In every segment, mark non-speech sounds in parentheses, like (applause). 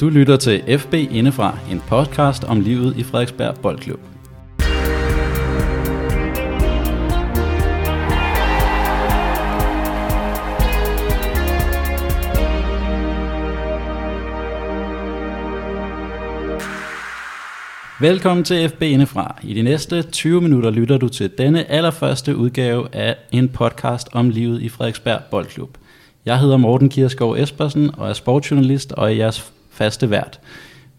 Du lytter til FB Indefra, en podcast om livet i Frederiksberg Boldklub. Velkommen til FB Indefra. I de næste 20 minutter lytter du til denne allerførste udgave af en podcast om livet i Frederiksberg Boldklub. Jeg hedder Morten Kierskov Espersen og er sportsjournalist og er jeres faste vært.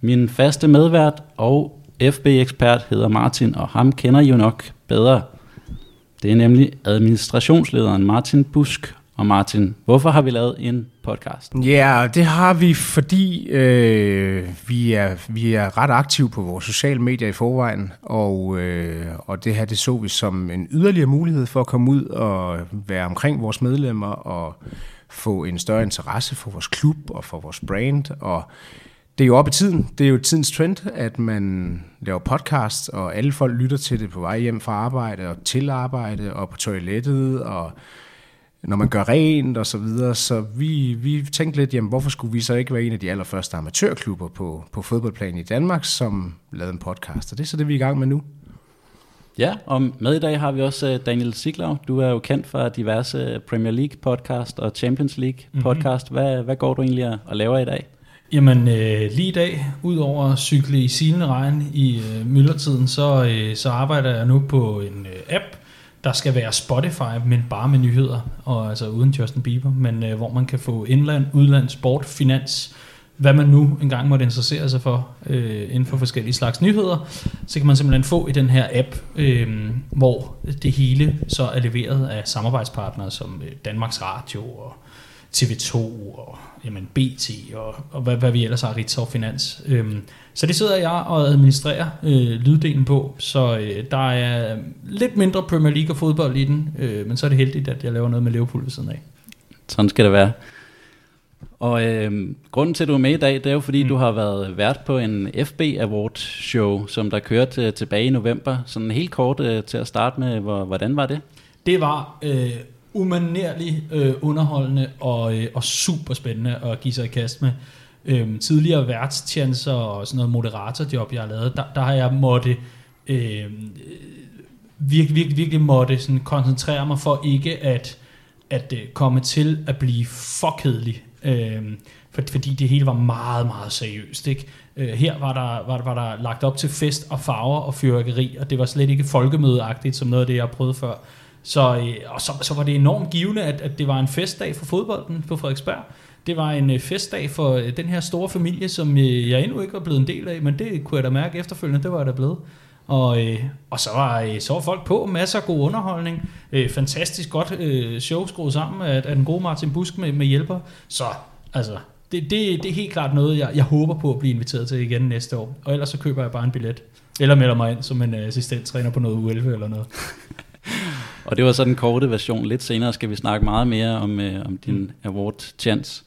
Min faste medvært og FB-ekspert hedder Martin, og ham kender I jo nok bedre. Det er nemlig administrationslederen Martin Busk. Og Martin, hvorfor har vi lavet en podcast? Ja, det har vi, fordi øh, vi, er, vi er ret aktive på vores sociale medier i forvejen, og, øh, og det her det så vi som en yderligere mulighed for at komme ud og være omkring vores medlemmer og få en større interesse for vores klub og for vores brand. Og det er jo op i tiden. Det er jo tidens trend, at man laver podcast, og alle folk lytter til det på vej hjem fra arbejde og til arbejde og på toilettet og når man gør rent og så videre. Så vi, vi tænkte lidt, jamen hvorfor skulle vi så ikke være en af de allerførste amatørklubber på, på fodboldplanen i Danmark, som lavede en podcast. Og det er så det, vi er i gang med nu. Ja, og med i dag har vi også øh, Daniel Siglau. Du er jo kendt for diverse Premier League podcast og Champions League mhm. podcast. Mm-hmm. Hvad, hvad går du egentlig og laver i dag? Jamen øh, lige i dag, udover at cykle i silende regn i øh, myldretiden, så, øh, så arbejder jeg nu på en øh, app, der skal være Spotify, men bare med nyheder, og altså uden Justin Bieber, men øh, hvor man kan få indland, udland, sport, finans, hvad man nu engang måtte interessere sig for øh, inden for forskellige slags nyheder, så kan man simpelthen få i den her app, øh, hvor det hele så er leveret af samarbejdspartnere som øh, Danmarks Radio og TV2 og jamen, BT og, og hvad, hvad vi ellers har, Ritzau Finans. Øh, så det sidder jeg og administrerer øh, lyddelen på, så øh, der er lidt mindre Premier League og fodbold i den, øh, men så er det heldigt, at jeg laver noget med Liverpool ved siden af. Sådan skal det være. Og øh, grunden til, at du er med i dag, det er jo fordi, mm. du har været vært på en FB Award show, som der kørte øh, tilbage i november. Sådan helt kort øh, til at starte med, hvor, hvordan var det? Det var øh, umanerligt øh, underholdende og, øh, og super spændende at give sig i kast med. Øh, tidligere værtstjenester og sådan noget moderatorjob, jeg har lavet, der, der har jeg måtte... Øh, virkelig, virkelig, virkelig måtte sådan koncentrere mig for ikke at, at øh, komme til at blive for kedelig øh, for, fordi det hele var meget, meget seriøst. Ikke? Øh, her var der, var, var der lagt op til fest og farver og fyrværkeri, og det var slet ikke folkemødeagtigt, som noget af det, jeg har prøvet før. Så, øh, og så, så var det enormt givende, at, at det var en festdag for fodbolden på Frederiksberg. Det var en øh, festdag for øh, den her store familie, som øh, jeg endnu ikke var blevet en del af, men det kunne jeg da mærke efterfølgende, det var jeg da blevet. Og, øh, og så, var, øh, så var folk på, masser af god underholdning, øh, fantastisk godt øh, show skruet sammen af, af den gode Martin Busk med, med hjælper. Så altså, det, det, det er helt klart noget, jeg, jeg håber på at blive inviteret til igen næste år. Og ellers så køber jeg bare en billet. Eller melder mig ind som en uh, assistenttræner på noget U11 eller noget. (laughs) og det var så den korte version. Lidt senere skal vi snakke meget mere om, uh, om din mm. award chance.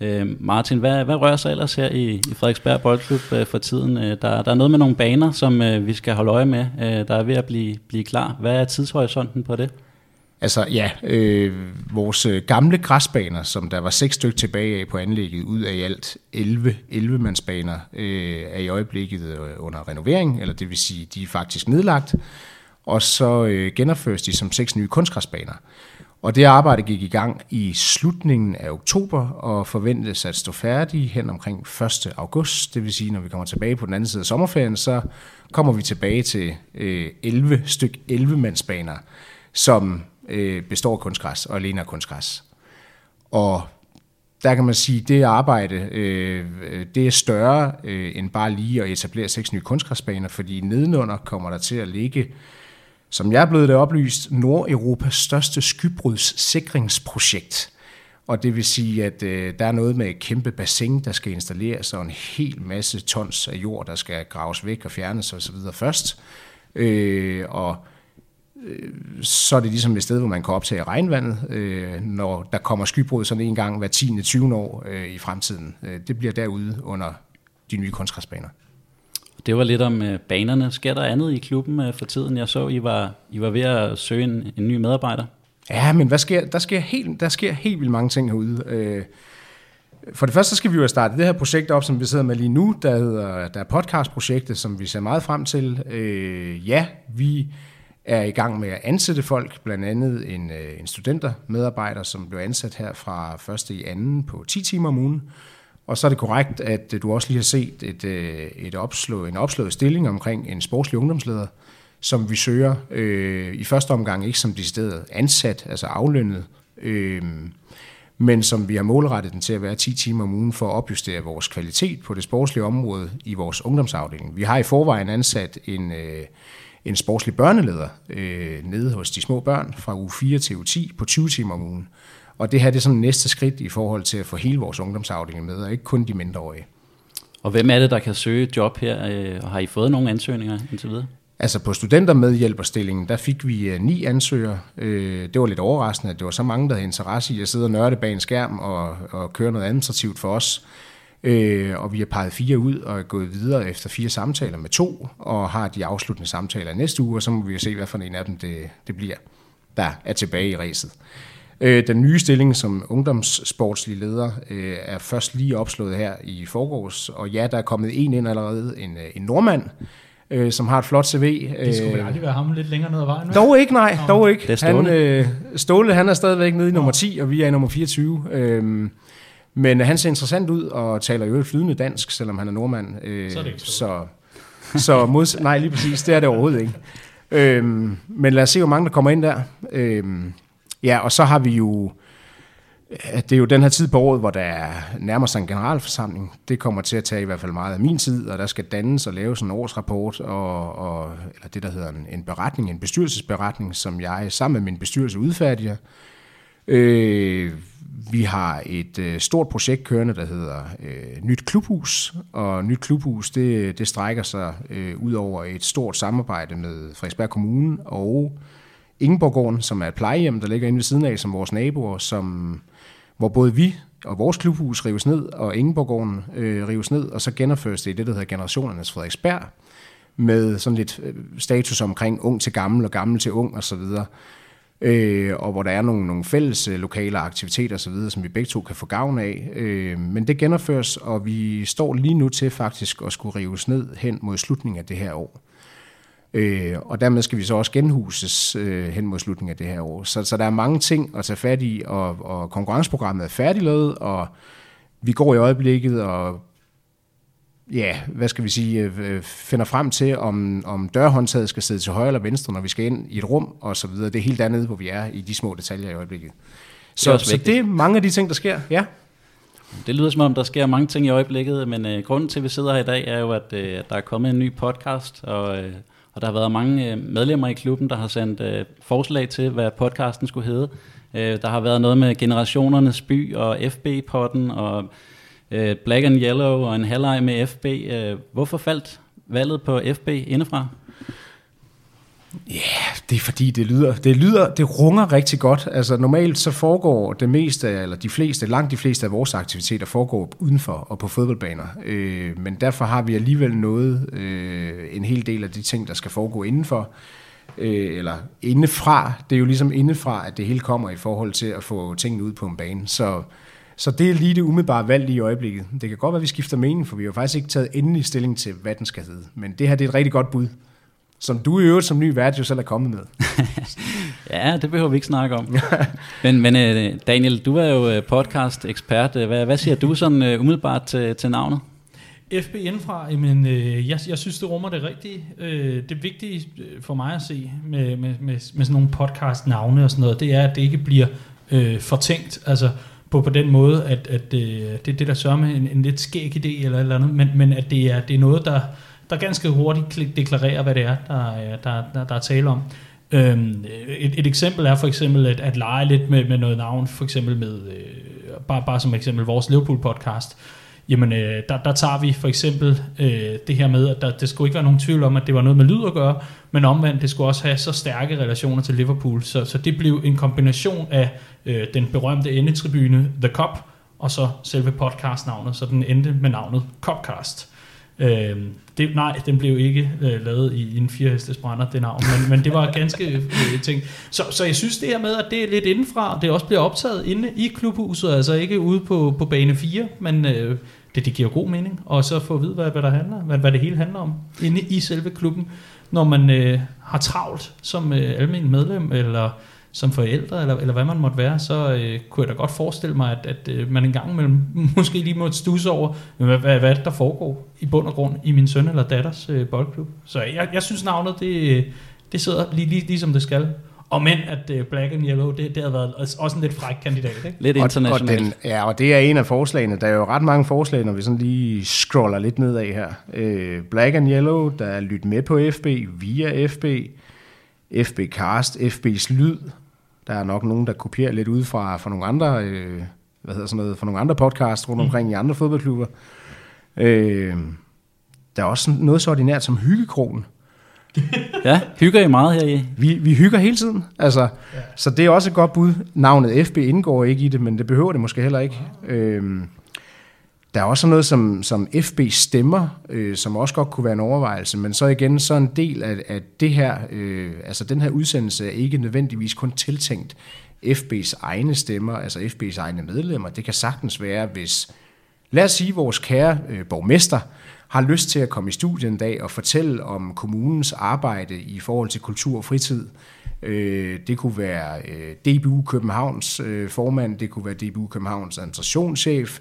Øh, Martin, hvad, hvad rører sig ellers her i, i Frederiksberg Boldklub øh, for tiden? Øh, der, der er noget med nogle baner, som øh, vi skal holde øje med, øh, der er ved at blive, blive klar. Hvad er tidshorisonten på det? Altså ja, øh, vores øh, gamle græsbaner, som der var seks stykker tilbage af på anlægget, ud af i alt 11, 11 mandsbaner, øh, er i øjeblikket øh, under renovering, eller det vil sige, de er faktisk nedlagt, og så øh, genopføres de som seks nye kunstgræsbaner. Og det arbejde gik i gang i slutningen af oktober og forventes at stå færdig hen omkring 1. august. Det vil sige, når vi kommer tilbage på den anden side af sommerferien, så kommer vi tilbage til øh, 11 styk 11 mandsbaner, som øh, består af kunstgræs og alene af kunstgræs. Og der kan man sige, at det arbejde øh, det er større øh, end bare lige at etablere seks nye kunstgræsbaner, fordi nedenunder kommer der til at ligge, som jeg er blevet det oplyst, Nordeuropas største skybrudssikringsprojekt. Og det vil sige, at øh, der er noget med et kæmpe bassin, der skal installeres, og en hel masse tons af jord, der skal graves væk og fjernes osv. først. Øh, og Øh, så er det ligesom et sted, hvor man kan optage regnvandet, øh, når der kommer skybrud sådan en gang hver 10. 20. år øh, i fremtiden. Øh, det bliver derude under de nye kunstgræsbaner. Det var lidt om øh, banerne. Sker der andet i klubben øh, for tiden? Jeg så, I var, I var ved at søge en, en ny medarbejder. Ja, men hvad sker, der, sker helt, der sker helt vildt mange ting herude. Øh, for det første så skal vi jo starte det her projekt op, som vi sidder med lige nu, der hedder der er podcastprojektet, som vi ser meget frem til. Øh, ja, vi er i gang med at ansætte folk, blandt andet en, en studentermedarbejder, som blev ansat her fra 1. i anden på 10 timer om ugen. Og så er det korrekt, at øh, du også lige har set et, øh, et opslå, en opslået stilling omkring en sportslig ungdomsleder, som vi søger øh, i første omgang ikke som decideret ansat, altså aflønnet, øh, men som vi har målrettet den til at være 10 timer om ugen for at opjustere vores kvalitet på det sportslige område i vores ungdomsafdeling. Vi har i forvejen ansat en, øh, en sportslig børneleder øh, nede hos de små børn fra uge 4 til uge 10 på 20 timer om ugen. Og det her det er sådan næste skridt i forhold til at få hele vores ungdomsafdeling med, og ikke kun de mindreårige. Og hvem er det, der kan søge job her, øh, og har I fået nogle ansøgninger indtil videre? Altså på studentermedhjælperstillingen, der fik vi uh, ni ansøgere. Uh, det var lidt overraskende, at det var så mange, der havde interesse i at sidde og nørde bag en skærm og, og køre noget administrativt for os. Og vi har peget fire ud og er gået videre efter fire samtaler med to, og har de afsluttende samtaler næste uge, og så må vi jo se, hvad for en af dem det, det bliver, der er tilbage i ræset. Den nye stilling som ungdomssportslig leder er først lige opslået her i forgårs, og ja, der er kommet en ind allerede, en, en nordmand, øh, som har et flot CV. Det skulle vel aldrig være ham lidt længere ned ad vejen? Dog ikke, nej, Nå. dog ikke. Det er Ståle. Han, øh, Ståle, han er stadigvæk nede i nummer 10, og vi er i nummer 24. Øh, men han ser interessant ud og taler jo flydende dansk, selvom han er nordmand. Øh, så er det ikke så. Så mod, nej, lige præcis, det er det overhovedet ikke. Øh, men lad os se, hvor mange der kommer ind der. Øh, ja, og så har vi jo øh, det er jo den her tid på året, hvor der nærmer sig en generalforsamling. Det kommer til at tage i hvert fald meget af min tid, og der skal dannes og laves en årsrapport, og, og, eller det, der hedder en, en beretning, en bestyrelsesberetning, som jeg sammen med min bestyrelse udfærdiger. Øh, vi har et øh, stort projekt kørende, der hedder øh, Nyt Klubhus, og Nyt Klubhus, det, det strækker sig øh, ud over et stort samarbejde med Frederiksberg Kommune og Ingeborggården, som er et plejehjem, der ligger inde ved siden af, som vores naboer, som hvor både vi og vores klubhus rives ned, og Ingeborggården øh, rives ned, og så genopføres det i det, der hedder Generationernes Frederiksberg, med sådan lidt øh, status omkring ung til gammel og gammel til ung osv., øh, og hvor der er nogle, nogle fælles øh, lokale aktiviteter osv., som vi begge to kan få gavn af. Øh, men det genopføres, og vi står lige nu til faktisk at skulle rives ned hen mod slutningen af det her år. Øh, og dermed skal vi så også genhuses øh, hen mod slutningen af det her år. Så, så der er mange ting at tage fat i, og, og konkurrenceprogrammet er færdiglavet, og vi går i øjeblikket og ja, hvad skal vi sige, øh, finder frem til, om, om dørhåndtaget skal sidde til højre eller venstre, når vi skal ind i et rum og så videre. Det er helt andet, hvor vi er i de små detaljer i øjeblikket. Så det er, så det er mange af de ting, der sker, ja. Det lyder som om, der sker mange ting i øjeblikket, men øh, grunden til, at vi sidder her i dag, er jo, at, øh, der er kommet en ny podcast, og øh, og der har været mange øh, medlemmer i klubben, der har sendt øh, forslag til, hvad podcasten skulle hedde. Øh, der har været noget med Generationernes By og FB-potten og øh, Black and Yellow og en halvleg med FB. Øh, hvorfor faldt valget på FB indefra? Ja, yeah, det er fordi, det lyder, det lyder, det runger rigtig godt. Altså normalt så foregår det meste, eller de fleste, langt de fleste af vores aktiviteter foregår udenfor og på fodboldbaner. Øh, men derfor har vi alligevel noget, øh, en hel del af de ting, der skal foregå indenfor. Øh, eller indefra. Det er jo ligesom indefra, at det hele kommer i forhold til at få tingene ud på en bane. Så, så det er lige det umiddelbare valg i øjeblikket. Det kan godt være, at vi skifter mening, for vi har faktisk ikke taget endelig stilling til, hvad den skal hedde. Men det her det er et rigtig godt bud. Som du i øvrigt som ny vært jo selv er kommet med. (laughs) ja, det behøver vi ikke snakke om. (laughs) men, men øh, Daniel, du er jo øh, podcast-ekspert. Hvad, hvad siger du sådan uh, umiddelbart til, til navnet? FB indfra, jamen, øh, jeg, jeg synes, det rummer det rigtige. Øh, det vigtige for mig at se med, med, med, med sådan nogle podcast-navne og sådan noget, det er, at det ikke bliver øh, fortænkt. Altså, på, på den måde, at, at øh, det er det, der sørger med en, en lidt skæg idé eller et eller andet, men, men at det er, det er noget, der, der ganske hurtigt deklarerer, hvad det er, der, øh, der, der, der er tale om. Øhm, et, et eksempel er for eksempel at, at lege lidt med, med noget navn, for eksempel med, øh, bare, bare som eksempel vores Liverpool podcast. Jamen, øh, der, der tager vi for eksempel øh, det her med, at der, det skulle ikke være nogen tvivl om, at det var noget med lyd at gøre, men omvendt, det skulle også have så stærke relationer til Liverpool. Så, så det blev en kombination af øh, den berømte endetribune The Cup, og så selve podcastnavnet, så den endte med navnet Copcast. Øh, det, nej, den blev ikke øh, lavet i, i en firehestes brænder, det navn, men, men det var ganske øh, ting. Så, så jeg synes det her med, at det er lidt indenfra, det også bliver optaget inde i klubhuset, altså ikke ude på, på bane 4, men øh, det, det giver god mening, og så få at vide, hvad, hvad, der handler, hvad, hvad det hele handler om, inde i selve klubben, når man øh, har travlt som øh, almindelig medlem, eller som forældre, eller, eller hvad man måtte være, så øh, kunne jeg da godt forestille mig, at, at øh, man en gang imellem (laughs) måske lige måtte stusse over, hvad, hvad, hvad der foregår i bund og grund i min søn eller datters øh, boldklub. Så jeg, jeg synes navnet, det, det sidder lige, lige, lige som det skal. Og men at uh, Black and Yellow, det, det har været også en lidt fræk kandidat, ikke? Lidt internationalt. Og, og, den, ja, og det er en af forslagene. Der er jo ret mange forslag, når vi sådan lige scroller lidt nedad her. Uh, Black and Yellow, der er lyt med på FB, via FB, FB Cast, FB's Lyd, der er nok nogen, der kopierer lidt ud fra, fra nogle andre, øh, hvad hedder sådan noget, fra nogle andre podcasts rundt omkring mm. i andre fodboldklubber. Øh, der er også noget så ordinært som hyggekrogen. ja, hygger I meget her i? Vi, vi hygger hele tiden, altså, ja. så det er også et godt bud. Navnet FB indgår ikke i det, men det behøver det måske heller ikke. Øh, der er også noget som, som FB stemmer, øh, som også godt kunne være en overvejelse, men så igen, så en del af, af det her, øh, altså den her udsendelse er ikke nødvendigvis kun tiltænkt FB's egne stemmer, altså FB's egne medlemmer. Det kan sagtens være, hvis, lad os sige, vores kære øh, borgmester har lyst til at komme i studiet en dag og fortælle om kommunens arbejde i forhold til kultur og fritid. Øh, det kunne være øh, DBU Københavns øh, formand, det kunne være DBU Københavns administrationschef,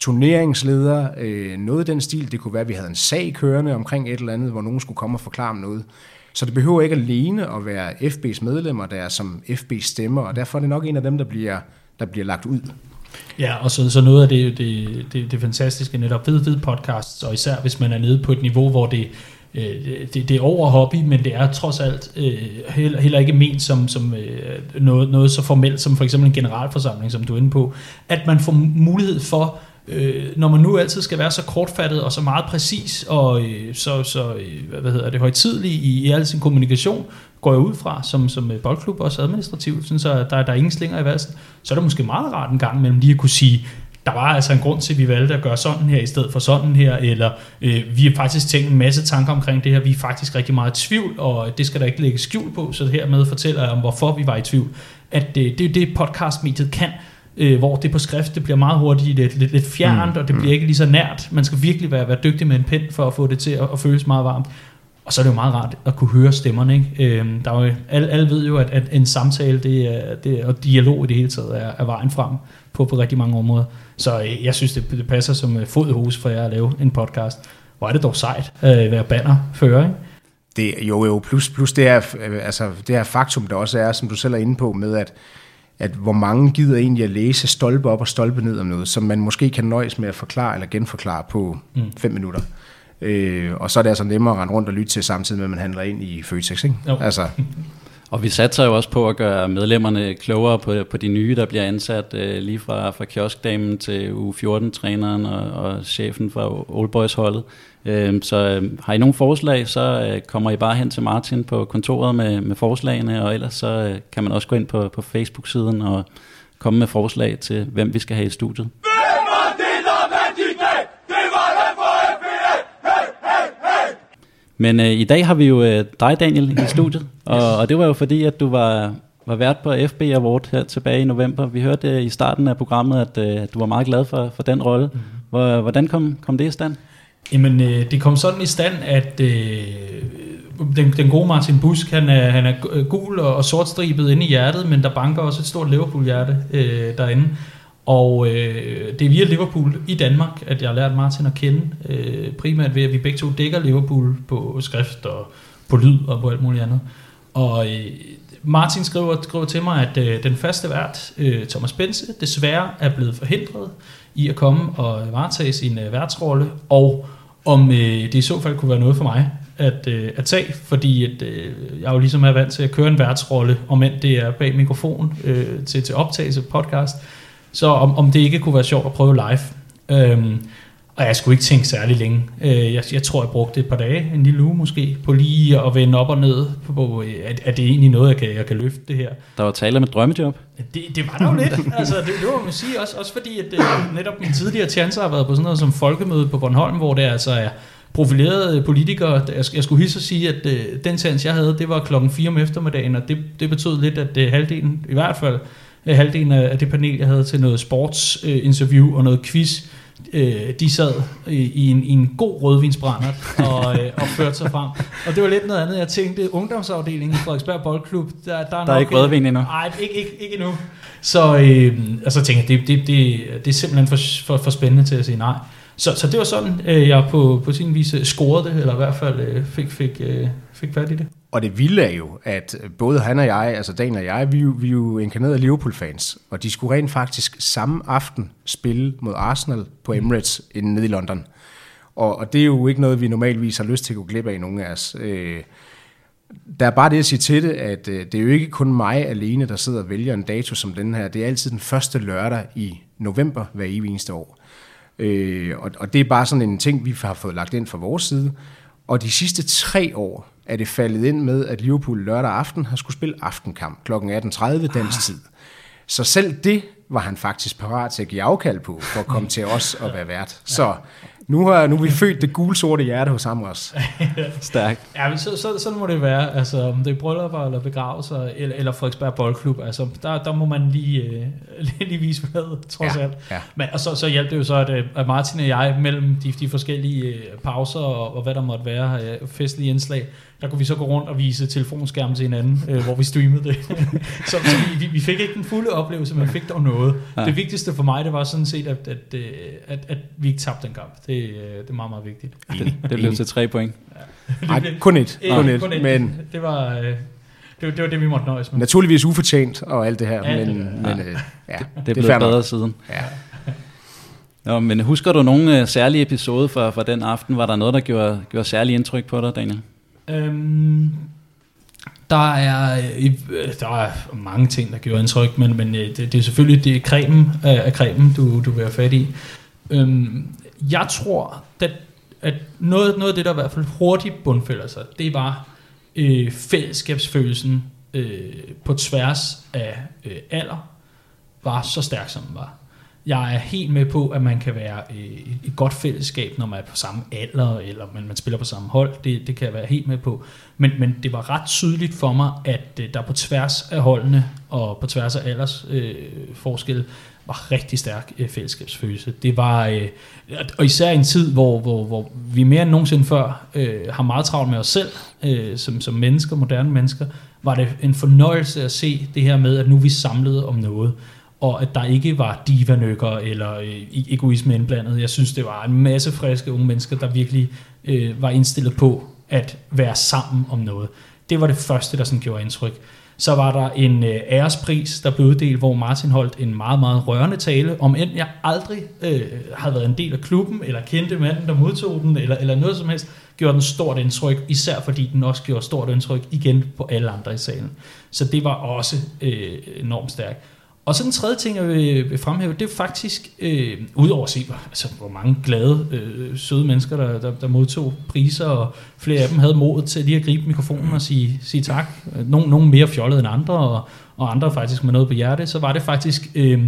turneringsleder, øh, noget af den stil. Det kunne være, at vi havde en sag kørende omkring et eller andet, hvor nogen skulle komme og forklare noget. Så det behøver ikke alene at være FB's medlemmer, der er som FB's stemmer, og derfor er det nok en af dem, der bliver, der bliver lagt ud. Ja, og så, så noget af det, det, det, det fantastiske netop ved, ved podcasts, og især hvis man er nede på et niveau, hvor det, øh, det, det er over hobby, men det er trods alt øh, heller, heller ikke ment som, som øh, noget, noget så formelt som for eksempel en generalforsamling, som du er inde på, at man får mulighed for øh, når man nu altid skal være så kortfattet og så meget præcis og øh, så, så øh, hvad hedder det, højtidlig i, i al sin kommunikation, går jeg ud fra som, som øh, boldklub også administrativt, sådan så der, der er ingen slinger i valsen, så er det måske meget rart en gang mellem lige at kunne sige, der var altså en grund til, at vi valgte at gøre sådan her i stedet for sådan her, eller øh, vi har faktisk tænkt en masse tanker omkring det her, vi er faktisk rigtig meget i tvivl, og det skal der ikke lægge skjul på, så hermed fortæller jeg om, hvorfor vi var i tvivl. At øh, det er det, podcastmediet kan, øh, hvor det på skrift det bliver meget hurtigt lidt, lidt, lidt fjernt, mm. og det bliver ikke lige så nært. Man skal virkelig være, være dygtig med en pen for at få det til at, at føles meget varmt. Og så er det jo meget rart at kunne høre stemmerne. Ikke? Øh, der er jo, alle, alle ved jo, at, at en samtale det er, det, og dialog i det hele taget er, er vejen frem på, på rigtig mange områder. Så øh, jeg synes, det, det passer som øh, fod i hus for jer at lave en podcast. Hvor er det dog sejt at være bannerfører, ikke? Det, jo, jo, plus, plus det, er, altså, det her faktum, der også er, som du selv er inde på, med at at hvor mange gider egentlig at læse stolpe op og stolpe ned om noget, som man måske kan nøjes med at forklare eller genforklare på mm. fem minutter. Øh, og så er det altså nemmere at rende rundt og lytte til samtidig med, at man handler ind i Føtex. Ikke? Jo. Altså, (laughs) og vi satser jo også på at gøre medlemmerne klogere på, på de nye, der bliver ansat øh, lige fra, fra kioskdamen til U14-træneren og, og chefen fra Old Boys holdet. Øh, så øh, har I nogle forslag, så øh, kommer I bare hen til Martin på kontoret med, med forslagene, og ellers så øh, kan man også gå ind på, på Facebook-siden og komme med forslag til, hvem vi skal have i studiet. Men øh, i dag har vi jo øh, dig, Daniel, i studiet, og, og det var jo fordi, at du var, var vært på FB Award her tilbage i november. Vi hørte øh, i starten af programmet, at øh, du var meget glad for, for den rolle. Mm. Hvor, hvordan kom, kom det i stand? Jamen, øh, det kom sådan i stand, at øh, den, den gode Martin Busk, han er, han er gul og, og sortstribet inde i hjertet, men der banker også et stort Liverpool-hjerte øh, derinde. Og øh, det er via Liverpool i Danmark, at jeg har lært Martin at kende, øh, primært ved at vi begge to dækker Liverpool på skrift og på lyd og på alt muligt andet. Og øh, Martin skriver, skriver til mig, at øh, den faste vært, øh, Thomas Bense, desværre er blevet forhindret i at komme og varetage sin øh, værtsrolle, og om øh, det i så fald kunne være noget for mig at, øh, at tage, fordi at, øh, jeg jo ligesom er vant til at køre en værtsrolle, om end det er bag mikrofon øh, til, til optagelse podcast, så om, om det ikke kunne være sjovt at prøve live. Øhm, og jeg skulle ikke tænke særlig længe. Øh, jeg, jeg tror, jeg brugte et par dage, en lille uge måske, på lige at vende op og ned på, at, at det egentlig noget, jeg kan, jeg kan løfte det her. Der var tale om et drømmejob. Det, det var der jo lidt. (laughs) Altså, det, det må man sige. Også, også fordi, at det, netop min tidligere chancer har været på sådan noget som folkemøde på Bornholm, hvor det altså er profilerede politikere. Jeg, skulle hilse at sige, at øh, den chance, jeg havde, det var klokken 4 om eftermiddagen, og det, det betød lidt, at øh, halvdelen, i hvert fald øh, halvdelen af det panel, jeg havde til noget sportsinterview øh, og noget quiz, øh, de sad i, i, en, i en god rødvinsbrændert og, øh, og førte sig frem. Og det var lidt noget andet. Jeg tænkte, ungdomsafdelingen i Frederiksberg Boldklub, der, der er, Der er nok, ikke rødvin endnu. Nej, ikke, ikke, ikke endnu. Så, øh, og så tænkte jeg, det, det, det, det er simpelthen for, for, for spændende til at sige nej. Så, så det var sådan, øh, jeg på, på sin vis scorede det, eller i hvert fald øh, fik, fik, øh, fik fat i det. Og det vilde er jo, at både han og jeg, altså Dan og jeg, vi, er jo- vi er jo inkarnerede Liverpool-fans, og de skulle rent faktisk samme aften spille mod Arsenal på Emirates inde nede i London. Og, og det er jo ikke noget, vi normalvis har lyst til at gå glip af, nogen af os. Øh, der er bare det at sige til det, at øh, det er jo ikke kun mig alene, der sidder og vælger en dato som den her. Det er altid den første lørdag i november hver evig eneste år. Øh, og, og det er bare sådan en ting, vi har fået lagt ind fra vores side. Og de sidste tre år er det faldet ind med, at Liverpool lørdag aften har skulle spille aftenkamp kl. 18.30 dansk tid. Så selv det var han faktisk parat til at give afkald på, for at komme til os og være vært. Så nu har, nu har vi født det gule sorte hjerte hos ham også. (laughs) Stærkt. Ja, men så, så, sådan må det være. Altså, om det er bryllupper eller begravelser, eller, eller Frederiksberg Boldklub, altså, der, der må man lige, øh, (laughs) lige vise hvad, trods Ja, alt. ja. Men, og så, så hjalp det jo så, at, øh, at Martin og jeg, mellem de, de forskellige øh, pauser og, og hvad der måtte være, øh, festlige indslag, der kunne vi så gå rundt og vise telefonskærmen til hinanden, øh, hvor vi streamede det. (laughs) så så vi, vi, fik ikke den fulde oplevelse, men vi fik dog noget. Ja. Ja. Det vigtigste for mig, det var sådan set, at, at, øh, at, at vi ikke tabte den kamp. Det, øh, det er meget, meget vigtigt. Det, det blev til tre point. (laughs) Nej, kun et, Øh, kun et, kun et. men Det var, øh, det, var, det var det, vi måtte nøjes med. naturligvis ufortjent og alt det her. Ja, men, det- men øh, ja, Det er blevet bedre siden. Ja. Nå, men husker du nogle øh, særlige episoder fra, fra den aften? Var der noget, der gjorde, gjorde særlig indtryk på dig, Daniel? Øhm, der er, øh, øh, der er mange ting, der gjorde indtryk, men, men øh, det, det er selvfølgelig det er cremen af, af cremen, du, du vil have fat i. Øhm, jeg tror, at, at noget, noget af det, der i hvert fald hurtigt bundfælder sig, det var øh, fællesskabsfølelsen øh, på tværs af øh, alder, var så stærk, som den var. Jeg er helt med på, at man kan være øh, et- godt fællesskab, når man er på samme alder, eller man, man spiller på samme hold. Det, det kan jeg være helt med på. Men, men det var ret tydeligt for mig, at øh, der på tværs af holdene og på tværs af alders øh, forskel var rigtig stærk øh, fællesskabsfølelse. Det var, øh, og især i en tid, hvor, hvor, hvor vi mere end nogensinde før øh, har meget travlt med os selv, øh, som, som mennesker, moderne mennesker, var det en fornøjelse at se det her med, at nu er vi samlede om noget og at der ikke var divanøkker eller øh, e- egoisme indblandet. Jeg synes, det var en masse friske unge mennesker, der virkelig øh, var indstillet på at være sammen om noget. Det var det første, der sådan gjorde indtryk. Så var der en øh, ærespris, der blev uddelt, hvor Martin holdt en meget, meget rørende tale, om end jeg aldrig øh, havde været en del af klubben, eller kendte manden, der modtog den, eller, eller noget som helst, gjorde den stort indtryk, især fordi den også gjorde stort indtryk igen på alle andre i salen. Så det var også øh, enormt stærkt. Og så den tredje ting, jeg vil, vil fremhæve, det er faktisk, øh, udover at se, hvor, altså, hvor mange glade, øh, søde mennesker, der, der, der modtog priser, og flere af dem havde modet til lige at gribe mikrofonen og sige, sige tak. Nogle, nogle mere fjollede end andre, og, og andre faktisk med noget på hjerte, så var det faktisk øh,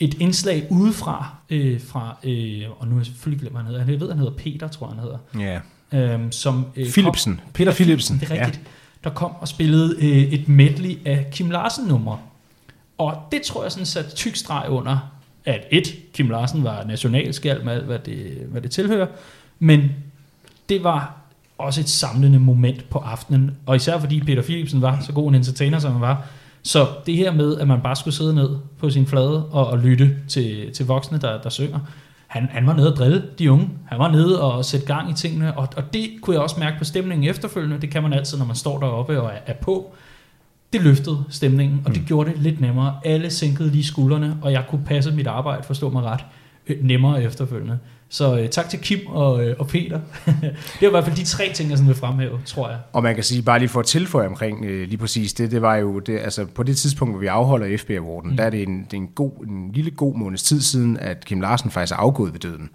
et indslag udefra, øh, fra, øh, og nu er jeg selvfølgelig glemt, hvad han hedder. Jeg ved, han hedder Peter, tror jeg, han hedder. Ja. Øh, som, øh, kom- Philipsen. Peter Philipsen. det er rigtigt. Ja. Der kom og spillede øh, et medley af Kim Larsen-numre. Og det tror jeg sådan sat tyk streg under, at et, Kim Larsen var nationalskald med alt, hvad det, hvad det tilhører, men det var også et samlende moment på aftenen, og især fordi Peter Philipsen var så god en entertainer, som han var, så det her med, at man bare skulle sidde ned på sin flade og, og lytte til, til voksne, der, der synger, han, han var nede og drille de unge. Han var nede og sætte gang i tingene, og, og det kunne jeg også mærke på stemningen efterfølgende. Det kan man altid, når man står deroppe og er, er på. Det løftede stemningen, og det Mm. gjorde det lidt nemmere. Alle sænkede lige skuldrene, og jeg kunne passe mit arbejde, forstå mig ret, øh, nemmere efterfølgende. Så øh, tak til Kim og, øh, og Peter. (laughs) det var i hvert fald de tre ting, jeg sådan vil fremhæve, tror jeg. Og man kan sige, bare lige for at tilføje omkring øh, lige præcis det, det var jo, det, altså på det tidspunkt, hvor vi afholder FB Awarden, mm. der er det, en, det er en, god, en lille god måneds tid siden, at Kim Larsen faktisk er afgået ved døden.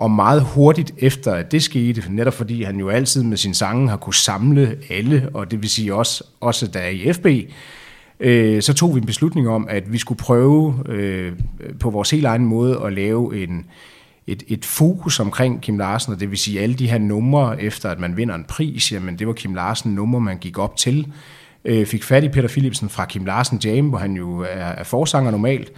Og meget hurtigt efter, at det skete, netop fordi han jo altid med sin sange har kunne samle alle, og det vil sige også, også der er i FB, øh, så tog vi en beslutning om, at vi skulle prøve øh, på vores helt egen måde at lave en, et, et fokus omkring Kim Larsen, og det vil sige alle de her numre, efter at man vinder en pris, jamen det var Kim Larsen numre, man gik op til. Øh, fik fat i Peter Philipsen fra Kim Larsen Jam, hvor han jo er, er forsanger normalt,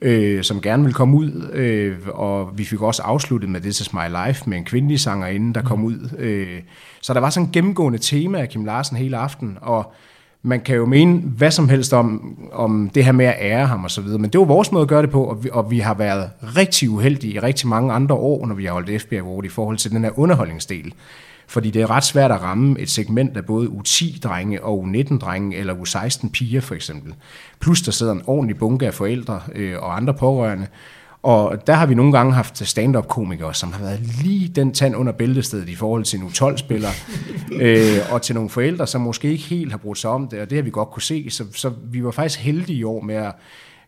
øh, som gerne vil komme ud, øh, og vi fik også afsluttet med This Is My Life med en kvindelig sangerinde, der kom ud. Øh, så der var sådan en gennemgående tema af Kim Larsen hele aften, og man kan jo mene hvad som helst om, om det her med at ære ham og så videre, men det var vores måde at gøre det på, og vi, og vi har været rigtig uheldige i rigtig mange andre år, når vi har holdt FBI Award i forhold til den her underholdningsdel. Fordi det er ret svært at ramme et segment af både U10-drenge og U19-drenge, eller U16-piger for eksempel. Plus der sidder en ordentlig bunke af forældre øh, og andre pårørende, og der har vi nogle gange haft stand-up-komikere, som har været lige den tand under bæltestedet i forhold til nu 12-spillere, (laughs) øh, og til nogle forældre, som måske ikke helt har brugt sig om det, og det har vi godt kunne se. Så, så vi var faktisk heldige i år med at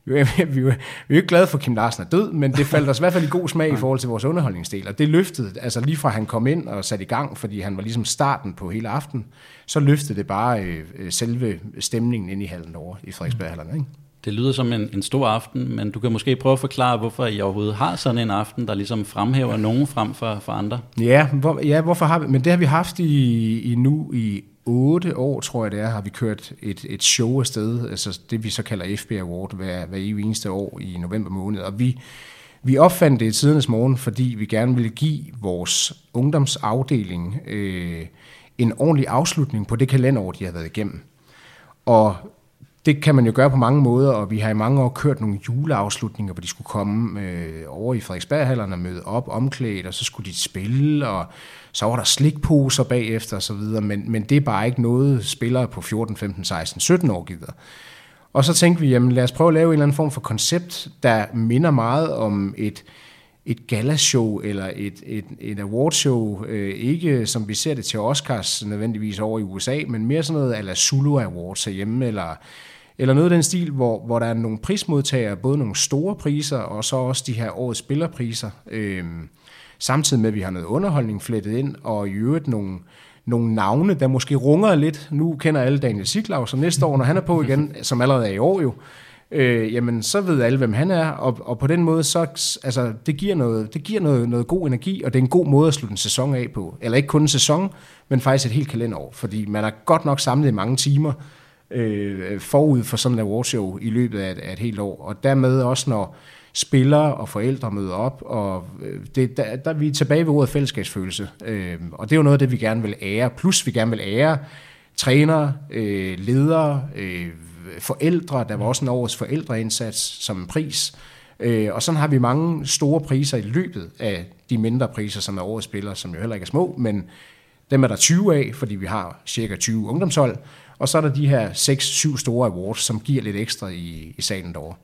(laughs) vi er, vi, er, vi er ikke glade for, at Kim Larsen er død, men det faldt os i hvert fald i god smag i (laughs) forhold til vores underholdningsdel. Og det løftede, altså lige fra han kom ind og satte i gang, fordi han var ligesom starten på hele aften, så løftede det bare øh, selve stemningen ind i hallen over i Frederiksberghallerne. Ikke? Det lyder som en, en stor aften, men du kan måske prøve at forklare, hvorfor I overhovedet har sådan en aften, der ligesom fremhæver nogen frem for, for andre. Ja, hvor, ja, hvorfor har vi, men det har vi haft i, i nu i 8 år, tror jeg det er, har vi kørt et, et show afsted, altså det vi så kalder FB Award, hver, hver eneste år i november måned, og vi, vi opfandt det i tidernes morgen, fordi vi gerne ville give vores ungdomsafdeling øh, en ordentlig afslutning på det kalenderår, de har været igennem. Og det kan man jo gøre på mange måder, og vi har i mange år kørt nogle juleafslutninger, hvor de skulle komme øh, over i Frederiksberghallerne og møde op omklædt, og så skulle de spille, og så var der slikposer bagefter og så videre, men, men det er bare ikke noget, spillere på 14, 15, 16, 17 år gider. Og så tænkte vi, jamen lad os prøve at lave en eller anden form for koncept, der minder meget om et, et galashow eller et, et, et awardshow, øh, ikke som vi ser det til Oscars nødvendigvis over i USA, men mere sådan noget ala Zulu Awards herhjemme, eller, eller noget af den stil, hvor, hvor der er nogle prismodtagere, både nogle store priser, og så også de her årets spillerpriser, øh, samtidig med, at vi har noget underholdning flettet ind, og i øvrigt nogle, nogle navne, der måske runger lidt. Nu kender alle Daniel Siglau, så næste år, når han er på igen, som allerede er i år jo, øh, jamen så ved alle, hvem han er, og, og på den måde, så altså, det giver, noget, det giver noget, noget god energi, og det er en god måde at slutte en sæson af på. Eller ikke kun en sæson, men faktisk et helt kalenderår, fordi man har godt nok samlet i mange timer øh, forud for sådan en awardshow i løbet af et, af et helt år, og dermed også når spillere og forældre møder op, og øh, det, der, der vi er tilbage ved ordet fællesskabsfølelse, øh, og det er jo noget af det, vi gerne vil ære, plus vi gerne vil ære trænere, øh, ledere, øh, forældre, der var også en års forældreindsats som en pris. Øh, og sådan har vi mange store priser i løbet af de mindre priser, som er årets spillere, som jo heller ikke er små, men dem er der 20 af, fordi vi har cirka 20 ungdomshold. Og så er der de her 6-7 store awards, som giver lidt ekstra i, i salen derovre.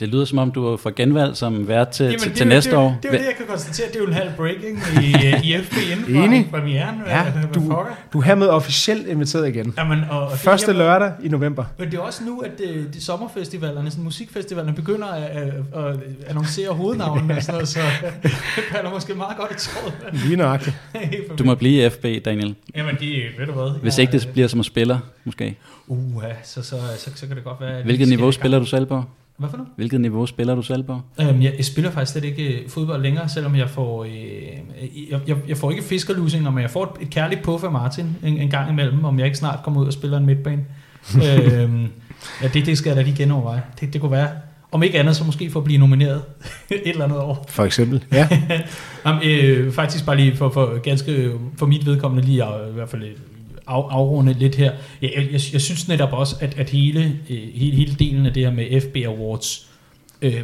Det lyder som om, du får genvalg som vært til, Jamen, til, det, til det, næste det, år. Det, det er jo det, jeg kan konstatere. Det er jo en halv breaking i, (laughs) i FB inden for premieren. Ja, du, du er hermed officielt inviteret igen. Jamen, og, og det- Første jamen, lørdag i november. Men det er også nu, at de, de sommerfestivalerne, sådan musikfestivalerne, begynder at, at, at annoncere hovednavnene og sådan noget, så (laughs) det falder måske meget godt i tråd. Lige nøjagtigt. (laughs) Du må blive i FB, Daniel. Jamen, de, ved du hvad? Hvis jeg- ikke det bliver som spiller, måske. Uh, så, så, så, så, kan det godt være... at vi Hvilket niveau spiller du selv på? Hvad for noget? Hvilket niveau spiller du selv på? Øhm, jeg, jeg spiller faktisk slet ikke øh, fodbold længere, selvom jeg får, øh, jeg, jeg, jeg får ikke fiskerlusinger, men jeg får et, et kærligt puff af Martin en, en gang imellem, om jeg ikke snart kommer ud og spiller en midtbane. (laughs) øhm, ja, det, det skal jeg da lige genoverveje. Det, det kunne være, om ikke andet, så måske for at blive nomineret (laughs) et eller andet år. For eksempel. Ja. (laughs) Jamen, øh, faktisk bare lige for, for ganske for mit vedkommende lige at, i hvert fald øh, af, afrunde lidt her. Jeg, jeg, jeg, jeg synes netop også, at, at hele, øh, hele, hele delen af det her med FB Awards, øh,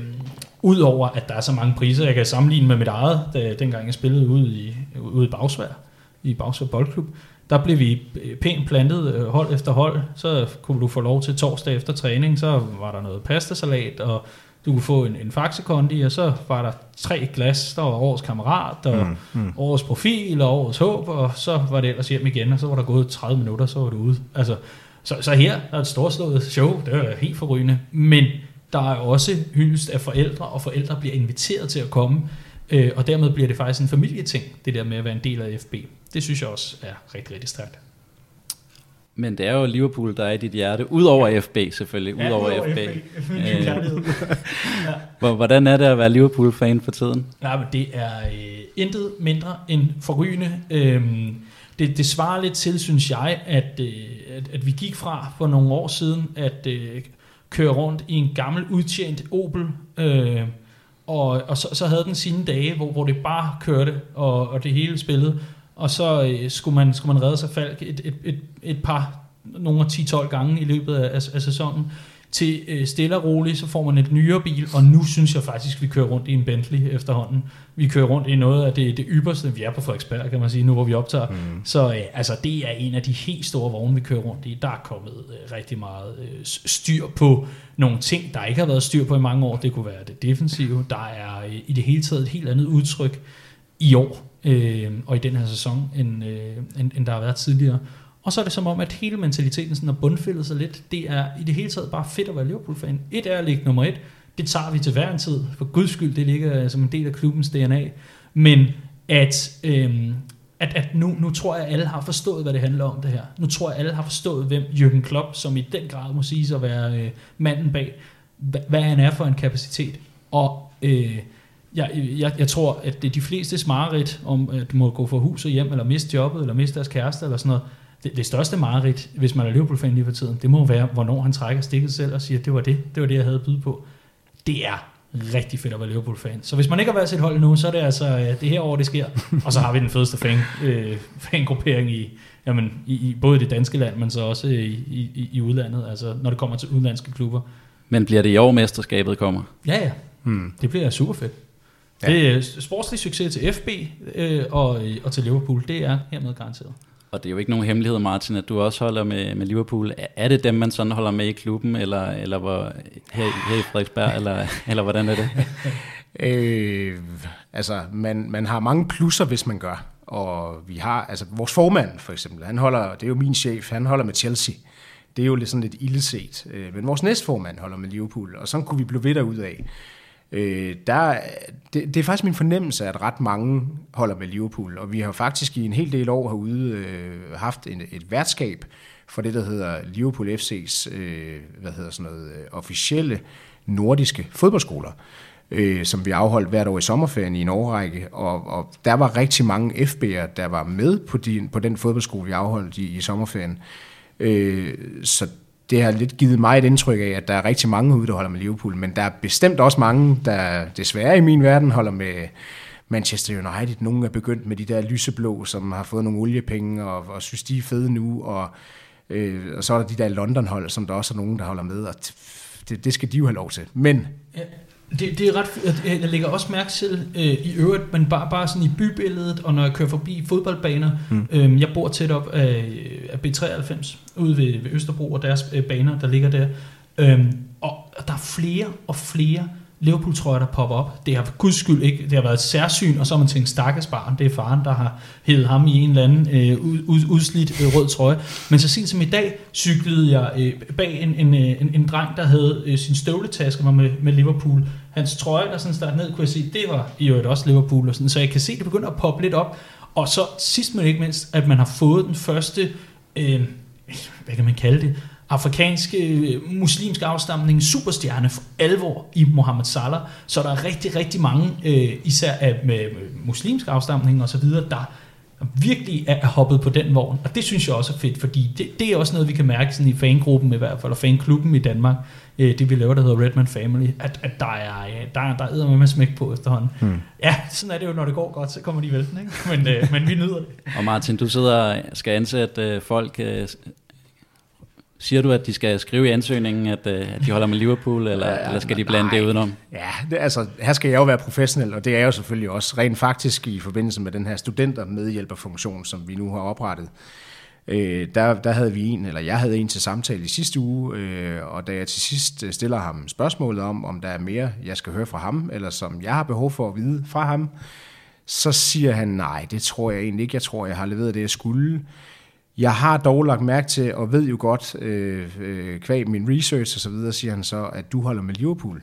udover at der er så mange priser, jeg kan sammenligne med mit eget, da, dengang jeg spillede ude i, ude i Bagsvær, i Bagsvær Boldklub, der blev vi øh, pænt plantet øh, hold efter hold. Så kunne du få lov til torsdag efter træning, så var der noget pastasalat, og du kunne få en, en faxekondi, og så var der tre glas, der var årets kammerat, og mm, mm. årets profil, og årets håb, og så var det ellers hjem igen, og så var der gået 30 minutter, så var du ude. Altså, så, så her der er et storslået show, det er helt forrygende, men der er også hyldest af forældre, og forældre bliver inviteret til at komme, øh, og dermed bliver det faktisk en familieting, det der med at være en del af FB. Det synes jeg også er rigtig, rigtig stærkt. Men det er jo Liverpool, der er i dit hjerte, udover FB selvfølgelig, Ja, udover udover FB. FB. Øh. (laughs) Hvor- Hvordan er det at være Liverpool-fan for tiden? Nej, men det er øh, intet mindre end forrygende. Øhm, det, det svarer lidt til, synes jeg, at, øh, at, at vi gik fra for nogle år siden at øh, køre rundt i en gammel udtjent Opel, øh, og, og så, så havde den sine dage, hvor, hvor det bare kørte, og, og det hele spillede, og så øh, skulle, man, skulle man redde sig falk et, et, et, et par, nogle 10-12 gange i løbet af, af, af sæsonen, til øh, stille og roligt, så får man et nyere bil, og nu synes jeg faktisk, vi kører rundt i en Bentley efterhånden. Vi kører rundt i noget af det, det ypperste. Vi er på Frederiksberg, kan man sige, nu hvor vi optager. Mm. Så øh, altså, det er en af de helt store vogne, vi kører rundt i. Der er kommet øh, rigtig meget øh, styr på nogle ting, der ikke har været styr på i mange år. Det kunne være det defensive. Der er øh, i det hele taget et helt andet udtryk i år, øh, og i den her sæson, end, øh, end, end der har været tidligere. Og så er det som om, at hele mentaliteten sådan har bundfældet sig lidt. Det er i det hele taget bare fedt at være Liverpool-fan. Et er at ligge nummer et. Det tager vi til hver en tid. For guds skyld, det ligger som en del af klubbens DNA. Men at, øh, at, at nu, nu tror jeg, at alle har forstået, hvad det handler om det her. Nu tror jeg, at alle har forstået, hvem Jürgen Klopp, som i den grad må sige at være øh, manden bag, hvad, hvad han er for en kapacitet. Og øh, jeg, jeg, jeg tror, at det er de fleste mareridt om at må gå fra hus og hjem, eller miste jobbet, eller miste deres kæreste, eller sådan noget. Det, det største mareridt, hvis man er Liverpool-fan lige for tiden, det må være, hvornår han trækker stikket selv og siger, at det var det, det var det, jeg havde at byde på. Det er rigtig fedt at være Liverpool-fan. Så hvis man ikke har været sit hold endnu, så er det altså øh, det her år, det sker. Og så har vi den fedeste fan, øh, fangruppering i, jamen, i, i både det danske land, men så også i, i, i udlandet, altså når det kommer til udenlandske klubber. Men bliver det i år, mesterskabet kommer? Ja, ja. Hmm. Det bliver super fedt. Ja. Er sportslig succes til FB øh, og, øh, og til Liverpool. Det er hermed garanteret. Og det er jo ikke nogen hemmelighed, Martin, at du også holder med, med Liverpool. Er- Er det dem, man sådan holder med i klubben, eller, eller hvor, her, her i Frederiksberg, (laughs) eller, eller hvordan er det? (laughs) Øh, altså, man, man har mange plusser, hvis man gør. Og vi har, altså vores formand for eksempel, han holder, det er jo min chef, han holder med Chelsea. Det er jo lidt sådan lidt ildset. Øh, Men vores næstformand holder med Liverpool, og sådan kunne vi blive ved derud af. Øh, der, det, det er faktisk min fornemmelse, at ret mange holder med Liverpool, og vi har faktisk i en hel del år herude øh, haft en, et værtskab for det, der hedder Liverpool FC's øh, hvad hedder sådan noget, øh, officielle nordiske fodboldskoler, øh, som vi afholdt hvert år i sommerferien i en årrække, og, og der var rigtig mange FB'er, der var med på, din, på den fodboldskole, vi afholdt i, i sommerferien. Øh, så det har lidt givet mig et indtryk af, at der er rigtig mange ude, der holder med Liverpool, men der er bestemt også mange, der desværre i min verden holder med Manchester United. Nogle er begyndt med de der lyseblå, som har fået nogle oliepenge og, og synes, de er fede nu, og, øh, og så er der de der London-hold, som der også er nogen, der holder med, og det, det skal de jo have lov til. Men Ja, det, det er ret Jeg lægger også mærke til øh, i øvrigt, men bare, bare sådan i bybilledet, og når jeg kører forbi fodboldbaner. Mm. Øh, jeg bor tæt op af, af B93, ude ved, ved Østerbro, og deres øh, baner, der ligger der. Øh, og der er flere og flere Liverpool-trøjer, der popper op. Det har for guds skyld ikke, det har været et særsyn, og så har man tænkt, stakkels barn, det er faren, der har hævet ham i en eller anden øh, ud, ud, udslidt øh, rød trøje. Men så sent som i dag, cyklede jeg øh, bag en, en, øh, en, en dreng, der havde øh, sin støvletaske var med, med Liverpool. Hans trøje, der sådan startede ned, kunne jeg se, det var i øvrigt også Liverpool. Og sådan, så jeg kan se, det begynder at poppe lidt op. Og så sidst men ikke mindst, at man har fået den første, øh, hvad kan man kalde det, afrikanske, øh, muslimske afstamning, superstjerne for alvor i Mohammed Salah. Så der er rigtig, rigtig mange, øh, især af, med, med muslimsk afstamning og så videre, der virkelig er hoppet på den vogn. Og det synes jeg også er fedt, fordi det, det er også noget, vi kan mærke sådan i fangruppen i hvert fald, og fanklubben i Danmark, øh, det vi laver, der hedder Redman Family, at, at der er, der, er- der er med smæk på efterhånden. Hmm. Ja, sådan er det jo, når det går godt, så kommer de vælten, ikke? Men, øh, men vi nyder det. Og Martin, du sidder og skal ansætte øh, folk. Øh, siger du, at de skal skrive i ansøgningen, at, øh, at de holder med Liverpool, (laughs) eller, Ja, eller skal de blande nej. det udenom? Ja, det, altså, her skal jeg jo være professionel, og det er jeg jo selvfølgelig også rent faktisk i forbindelse med den her studentermedhjælperfunktion, som vi nu har oprettet. Øh, der, der havde vi en, eller jeg havde en til samtale i sidste uge, øh, og da jeg til sidst øh, stiller ham spørgsmålet om, om der er mere, jeg skal høre fra ham, eller som jeg har behov for at vide fra ham, så siger han, nej, det tror jeg egentlig ikke. Jeg tror, jeg har leveret det, jeg skulle. Jeg har dog lagt mærke til, og ved jo godt, øh, øh, kvæg min research og så videre, siger han så, at du holder med Liverpool.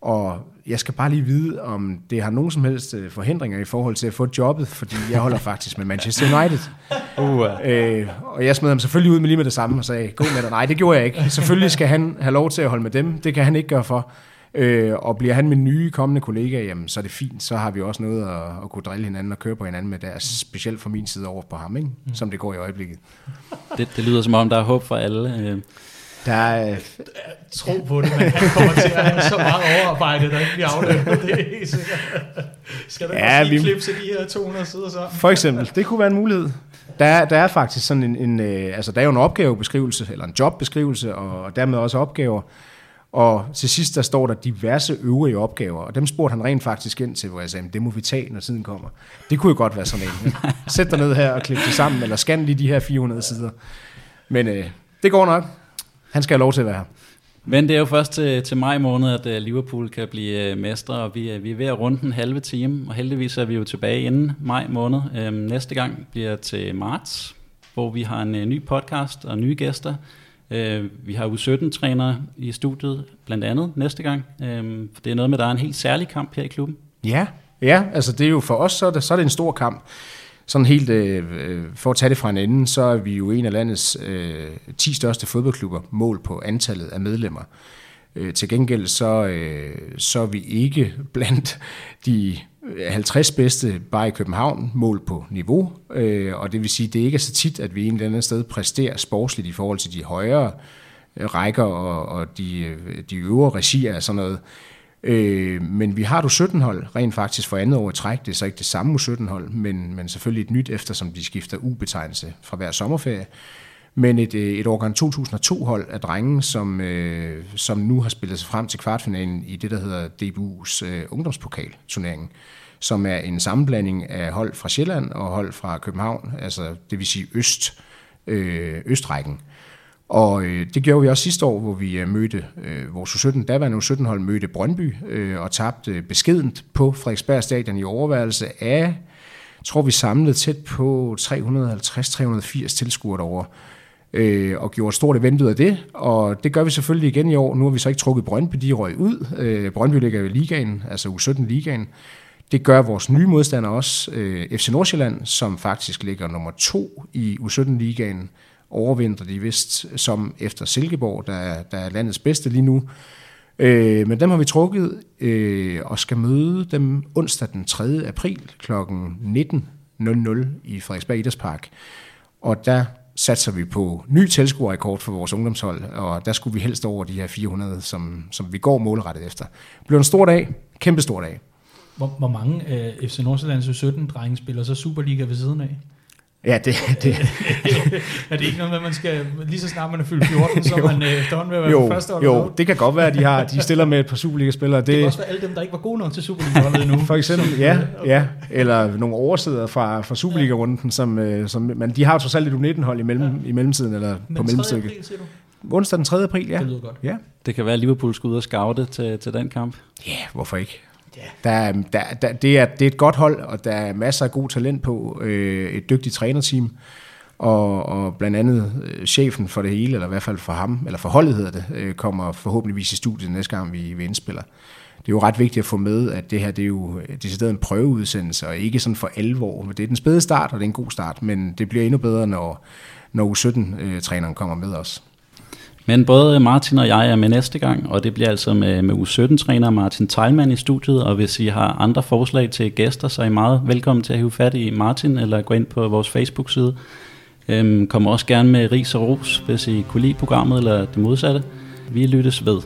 Og jeg skal bare lige vide, om det har nogen som helst øh, forhindringer i forhold til at få jobbet, fordi jeg holder faktisk med Manchester United. (laughs) Uh, Øh, og jeg smed ham selvfølgelig ud med lige med det samme og sagde, gå med dig. Nej, det gjorde jeg ikke. Selvfølgelig skal han have lov til at holde med dem. Det kan han ikke gøre for. Øh, og bliver han min nye kommende kollega, jamen, så er det fint. Så har vi også noget at, at kunne drille hinanden og køre på hinanden med. Det er specielt fra min side over på ham, ikke? som det går i øjeblikket. det, det lyder som om, der er håb for alle. Øh, Der er, øh, Tro på det, men han kommer til at have så meget overarbejde, der ikke bliver afløbet. (laughs) Det er helt sikkert. Skal der Ja, vi- klipse de her 200 sider sammen? For eksempel, det kunne være en mulighed. Der, er- der er faktisk sådan en, en øh, altså der er jo en opgavebeskrivelse, eller en jobbeskrivelse, og, og dermed også opgaver. Og til sidst, der står der diverse øvrige opgaver, og dem spurgte han rent faktisk ind til, hvor jeg sagde, "Men det må vi tage, når tiden kommer. Det kunne jo godt være sådan en. (laughs) Sæt dig ned her og klip det sammen, eller scan lige de her 400 sider. Men øh, det går nok. Han skal have lov til at være her. Men det er jo først til, til maj måned, at øh, Liverpool kan blive øh, mestre, og vi, er- vi er ved at runde den halve time, og heldigvis er vi jo tilbage inden maj måned. Øhm, næste gang bliver til marts, hvor vi har en øh, ny podcast og nye gæster. Øh, vi har U17-trænere i studiet, blandt andet næste gang. Øhm, det er noget med, at der er en helt særlig kamp her i klubben. Ja, ja, altså det er jo for os, så er det, så er det en stor kamp. Sådan helt, øh, øh for at tage det fra en ende, så er vi jo en af landets øh, 10 største fodboldklubber, mål på antallet af medlemmer. Øh, til gengæld så, øh, så er vi ikke blandt de øh, 50 bedste bare i København mål på niveau, øh, og det vil sige, det ikke er så tit, at vi en eller anden sted præsterer sportsligt i forhold til de højere rækker og, og de, de øvre regier og sådan noget. Øh, men vi har du 17 hold rent faktisk for andet år i træk. Det er så ikke det samme 17 hold, men, men selvfølgelig et nyt, eftersom de skifter U-betegnelse fra hver sommerferie. Men et, øh, et årgang 2002-hold af drenge, som, øh, som nu har spillet sig frem til kvartfinalen i det, der hedder DBU's øh, ungdomspokalturnering, som er en sammenblanding af hold fra Sjælland og hold fra København, altså det vil sige Øst, øh, Østrækken. Og øh, det gjorde vi også sidste år, hvor vi øh, mødte øh, vores U17, daværende U17-hold mødte Brøndby øh, og tabte beskedent på Frederiksberg Stadion i overværelse af, tror vi samlede tæt på 350-380 tilskuere derovre øh, og gjorde et stort event ud af det, og det gør vi selvfølgelig igen i år. Nu har vi så ikke trukket Brøndby, de røg ud. Øh, Brøndby ligger jo i ligaen, altså U17-ligaen. Det gør vores nye modstander også, øh, FC Nordsjælland, som faktisk ligger nummer to i U17-ligaen, overvinder de vist som efter Silkeborg, der er, der er landets bedste lige nu. Øh, men dem har vi trukket øh, og skal møde dem onsdag den 3. april kl. 19.00 i Frederiksberg Idrætspark. Og der satser vi på ny tilskuerrekord for vores ungdomshold, og der skulle vi helst over de her 400, som, som vi går målrettet efter. Det blev en stor dag, kæmpe stor dag. Hvor, hvor mange øh, af FC Nordsjællands 17 drenge spiller så Superliga ved siden af? Ja, det, (laughs) det, (laughs) er det ikke noget med, at man skal, lige så snart man er fyldt 14, så man øh, efterhånden ved at være jo, første hold? jo, det kan godt være, at de, har, de stiller med et par Superliga-spillere. Det kan også være alle dem, der ikke var gode nok til Superliga-holdet endnu. For eksempel, Som- ja, (laughs) ja. Eller nogle oversidere fra, fra Superliga-runden, som, øh, som, men de har jo trods alt et U19-hold i, mellem, i mellemtiden, eller Men på 3. mellemstykket. april, siger du? Onsdag den 3. april, ja. Det lyder godt. Ja, Det kan være, at Liverpool skal ud og scoute til, til den kamp. ja hvorfor ikke? Yeah. Der, er- der, der, det, er, det er et godt hold, og der er masser af god talent på. Øh, et dygtigt trænerteam. Og, og blandt andet øh, chefen for det hele, eller i hvert fald for ham, eller for holdet hedder det, øh, kommer forhåbentligvis i studiet næste gang, vi, vi indspiller. Det er jo ret vigtigt at få med, at det her det er jo øh, decideret en prøveudsendelse, og ikke sådan for alvor. Det er den spæde start, og det er en god start, men det bliver endnu bedre, når, når U17-træneren øh, kommer med os. Men både Martin og jeg er med næste gang, og det bliver altså med, med U17-træner Martin Teilmann i studiet, og hvis I har andre forslag til gæster, så er I meget velkommen til at hive fat i Martin, eller gå ind på vores Facebook-side. Øhm, kom også gerne med ris og ros, hvis I kunne lide programmet, eller det modsatte. Vi lyttes ved.